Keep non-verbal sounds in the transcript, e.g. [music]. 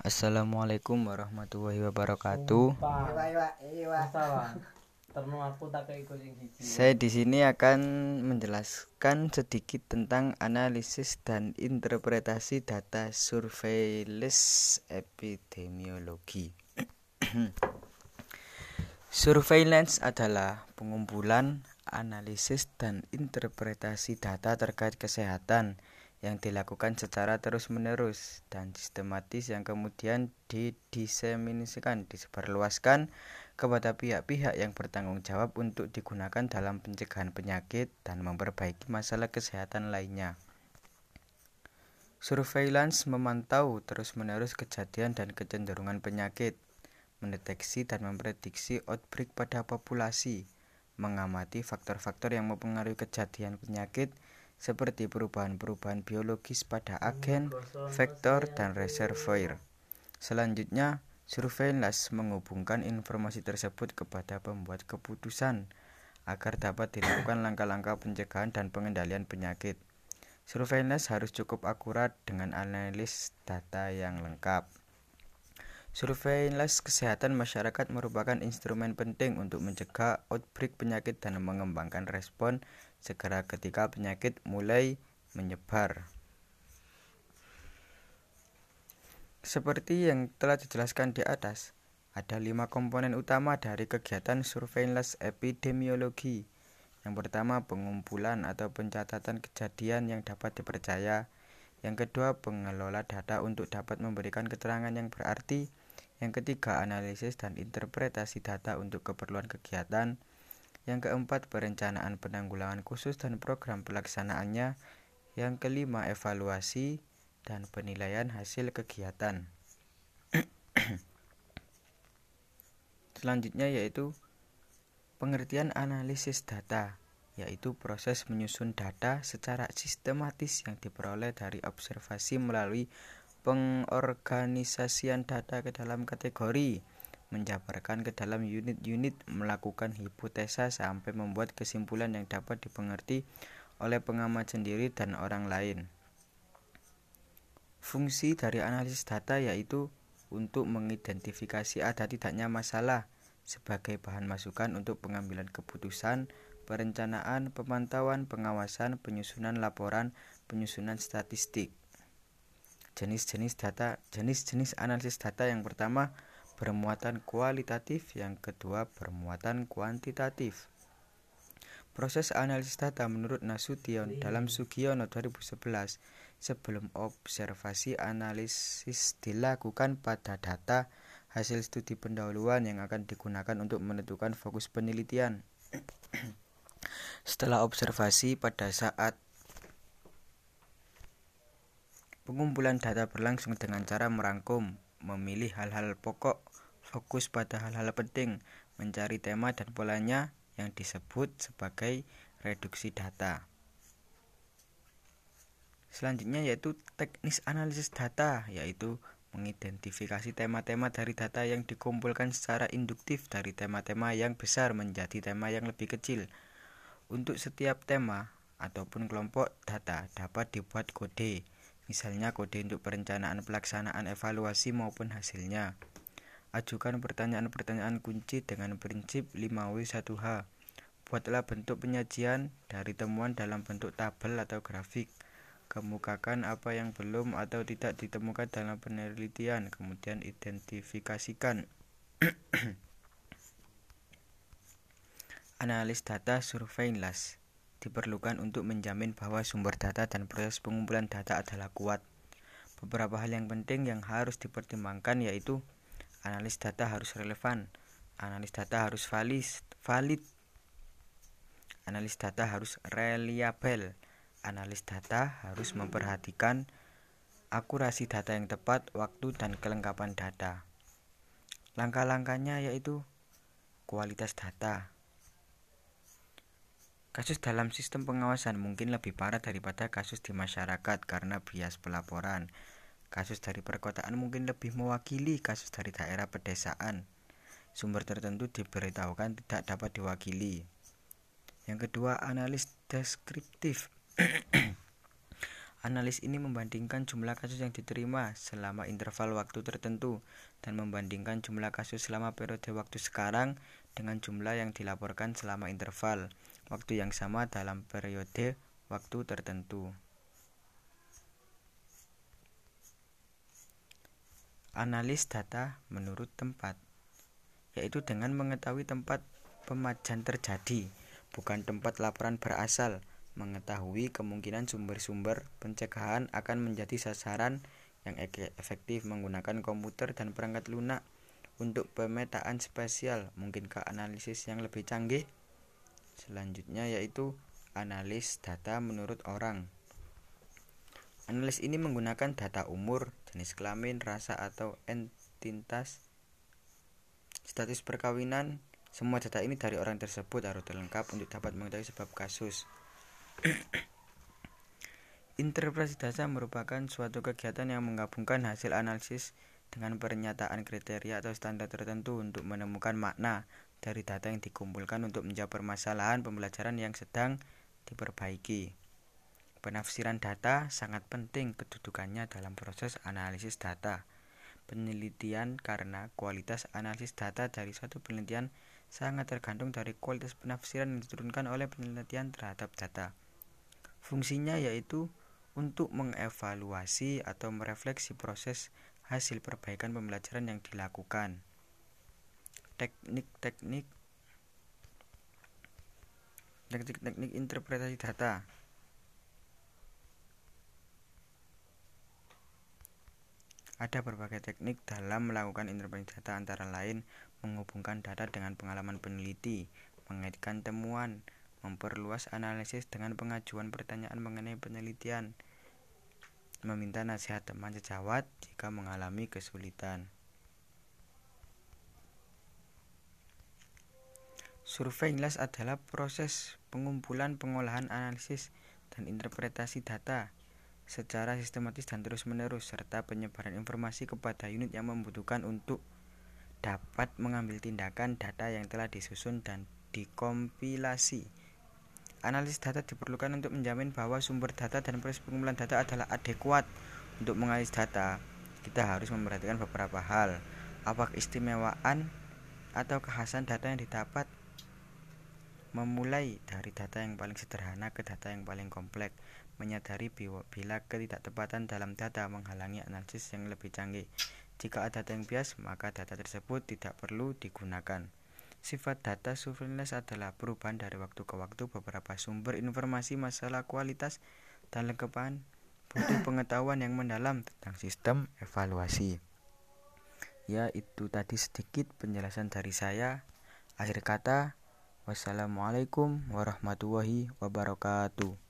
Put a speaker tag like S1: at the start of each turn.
S1: Assalamualaikum warahmatullahi wabarakatuh. Saya di sini akan menjelaskan sedikit tentang analisis dan interpretasi data surveillance epidemiologi. [clears throat] Surveillance adalah pengumpulan, analisis, dan interpretasi data terkait kesehatan yang dilakukan secara terus-menerus dan sistematis yang kemudian didiseminasikan, disebarluaskan kepada pihak-pihak yang bertanggung jawab untuk digunakan dalam pencegahan penyakit dan memperbaiki masalah kesehatan lainnya. Surveillance memantau terus-menerus kejadian dan kecenderungan penyakit, mendeteksi dan memprediksi outbreak pada populasi, mengamati faktor-faktor yang mempengaruhi kejadian penyakit seperti perubahan-perubahan biologis pada agen, vektor, dan reservoir. Selanjutnya, surveillance menghubungkan informasi tersebut kepada pembuat keputusan agar dapat dilakukan langkah-langkah pencegahan dan pengendalian penyakit. Surveillance harus cukup akurat dengan analis data yang lengkap. Surveillance kesehatan masyarakat merupakan instrumen penting untuk mencegah outbreak penyakit dan mengembangkan respon segera ketika penyakit mulai menyebar. Seperti yang telah dijelaskan di atas, ada lima komponen utama dari kegiatan surveillance epidemiologi. Yang pertama, pengumpulan atau pencatatan kejadian yang dapat dipercaya. Yang kedua, pengelola data untuk dapat memberikan keterangan yang berarti. Yang ketiga, analisis dan interpretasi data untuk keperluan kegiatan. Yang keempat, perencanaan penanggulangan khusus dan program pelaksanaannya. Yang kelima, evaluasi dan penilaian hasil kegiatan. [clears throat] Selanjutnya yaitu pengertian analisis data, yaitu proses menyusun data secara sistematis yang diperoleh dari observasi melalui pengorganisasian data ke dalam kategori, menjabarkan ke dalam unit-unit, melakukan hipotesa sampai membuat kesimpulan yang dapat dipengerti oleh pengamat sendiri dan orang lain. Fungsi dari analisis data yaitu untuk mengidentifikasi ada tidaknya masalah sebagai bahan masukan untuk pengambilan keputusan, perencanaan, pemantauan, pengawasan, penyusunan laporan, penyusunan statistik. Jenis-jenis data, jenis-jenis analisis data yang pertama bermuatan kualitatif, yang kedua bermuatan kuantitatif. Proses analisis data menurut Nasution dalam Sugiono 2011 sebelum observasi analisis dilakukan pada data hasil studi pendahuluan yang akan digunakan untuk menentukan fokus penelitian. [clears throat] Setelah observasi pada saat Pengumpulan data berlangsung dengan cara merangkum, memilih hal-hal pokok, fokus pada hal-hal penting, mencari tema dan polanya yang disebut sebagai reduksi data. Selanjutnya yaitu teknis analisis data, yaitu mengidentifikasi tema-tema dari data yang dikumpulkan secara induktif dari tema-tema yang besar menjadi tema yang lebih kecil. Untuk setiap tema ataupun kelompok data dapat dibuat kode misalnya kode untuk perencanaan pelaksanaan evaluasi maupun hasilnya. Ajukan pertanyaan-pertanyaan kunci dengan prinsip 5W1H. Buatlah bentuk penyajian dari temuan dalam bentuk tabel atau grafik. Kemukakan apa yang belum atau tidak ditemukan dalam penelitian, kemudian identifikasikan. [clears throat] Analis data surveillance diperlukan untuk menjamin bahwa sumber data dan proses pengumpulan data adalah kuat. Beberapa hal yang penting yang harus dipertimbangkan yaitu analis data harus relevan, analis data harus valid, valid analis data harus reliable, analis data harus memperhatikan akurasi data yang tepat, waktu, dan kelengkapan data. Langkah-langkahnya yaitu kualitas data, Kasus dalam sistem pengawasan mungkin lebih parah daripada kasus di masyarakat karena bias pelaporan. Kasus dari perkotaan mungkin lebih mewakili kasus dari daerah pedesaan. Sumber tertentu diberitahukan tidak dapat diwakili. Yang kedua, analis deskriptif. [clears throat] Analis ini membandingkan jumlah kasus yang diterima selama interval waktu tertentu dan membandingkan jumlah kasus selama periode waktu sekarang dengan jumlah yang dilaporkan selama interval waktu yang sama dalam periode waktu tertentu. Analis data menurut tempat yaitu dengan mengetahui tempat pemajan terjadi, bukan tempat laporan berasal. Mengetahui kemungkinan sumber-sumber pencegahan akan menjadi sasaran yang efektif menggunakan komputer dan perangkat lunak. Untuk pemetaan spesial mungkinkah analisis yang lebih canggih? Selanjutnya yaitu analis data menurut orang. Analis ini menggunakan data umur jenis kelamin rasa atau entitas status perkawinan semua data ini dari orang tersebut harus lengkap untuk dapat mengetahui sebab kasus [clears throat] Interpretasi data merupakan suatu kegiatan yang menggabungkan hasil analisis dengan pernyataan kriteria atau standar tertentu untuk menemukan makna dari data yang dikumpulkan untuk menjawab permasalahan pembelajaran yang sedang diperbaiki. Penafsiran data sangat penting kedudukannya dalam proses analisis data. Penelitian karena kualitas analisis data dari suatu penelitian sangat tergantung dari kualitas penafsiran yang diturunkan oleh penelitian terhadap data. Fungsinya yaitu untuk mengevaluasi atau merefleksi proses hasil perbaikan pembelajaran yang dilakukan. Teknik-teknik teknik-teknik interpretasi data Ada berbagai teknik dalam melakukan interpretasi data antara lain menghubungkan data dengan pengalaman peneliti, mengaitkan temuan, memperluas analisis dengan pengajuan pertanyaan mengenai penelitian, meminta nasihat teman sejawat jika mengalami kesulitan. Survei jelas adalah proses pengumpulan, pengolahan, analisis, dan interpretasi data secara sistematis dan terus-menerus serta penyebaran informasi kepada unit yang membutuhkan untuk dapat mengambil tindakan data yang telah disusun dan dikompilasi Analisis data diperlukan untuk menjamin bahwa sumber data dan proses pengumpulan data adalah adekuat. Untuk menganalisis data, kita harus memperhatikan beberapa hal. Apa keistimewaan atau kekhasan data yang didapat? Memulai dari data yang paling sederhana ke data yang paling kompleks, menyadari bila ketidaktepatan dalam data menghalangi analisis yang lebih canggih. Jika ada data yang bias, maka data tersebut tidak perlu digunakan. Sifat data surveillance adalah perubahan dari waktu ke waktu beberapa sumber informasi masalah kualitas dan lengkapan butuh [coughs] pengetahuan yang mendalam tentang sistem evaluasi. Ya, itu tadi sedikit penjelasan dari saya. Akhir kata, wassalamualaikum warahmatullahi wabarakatuh.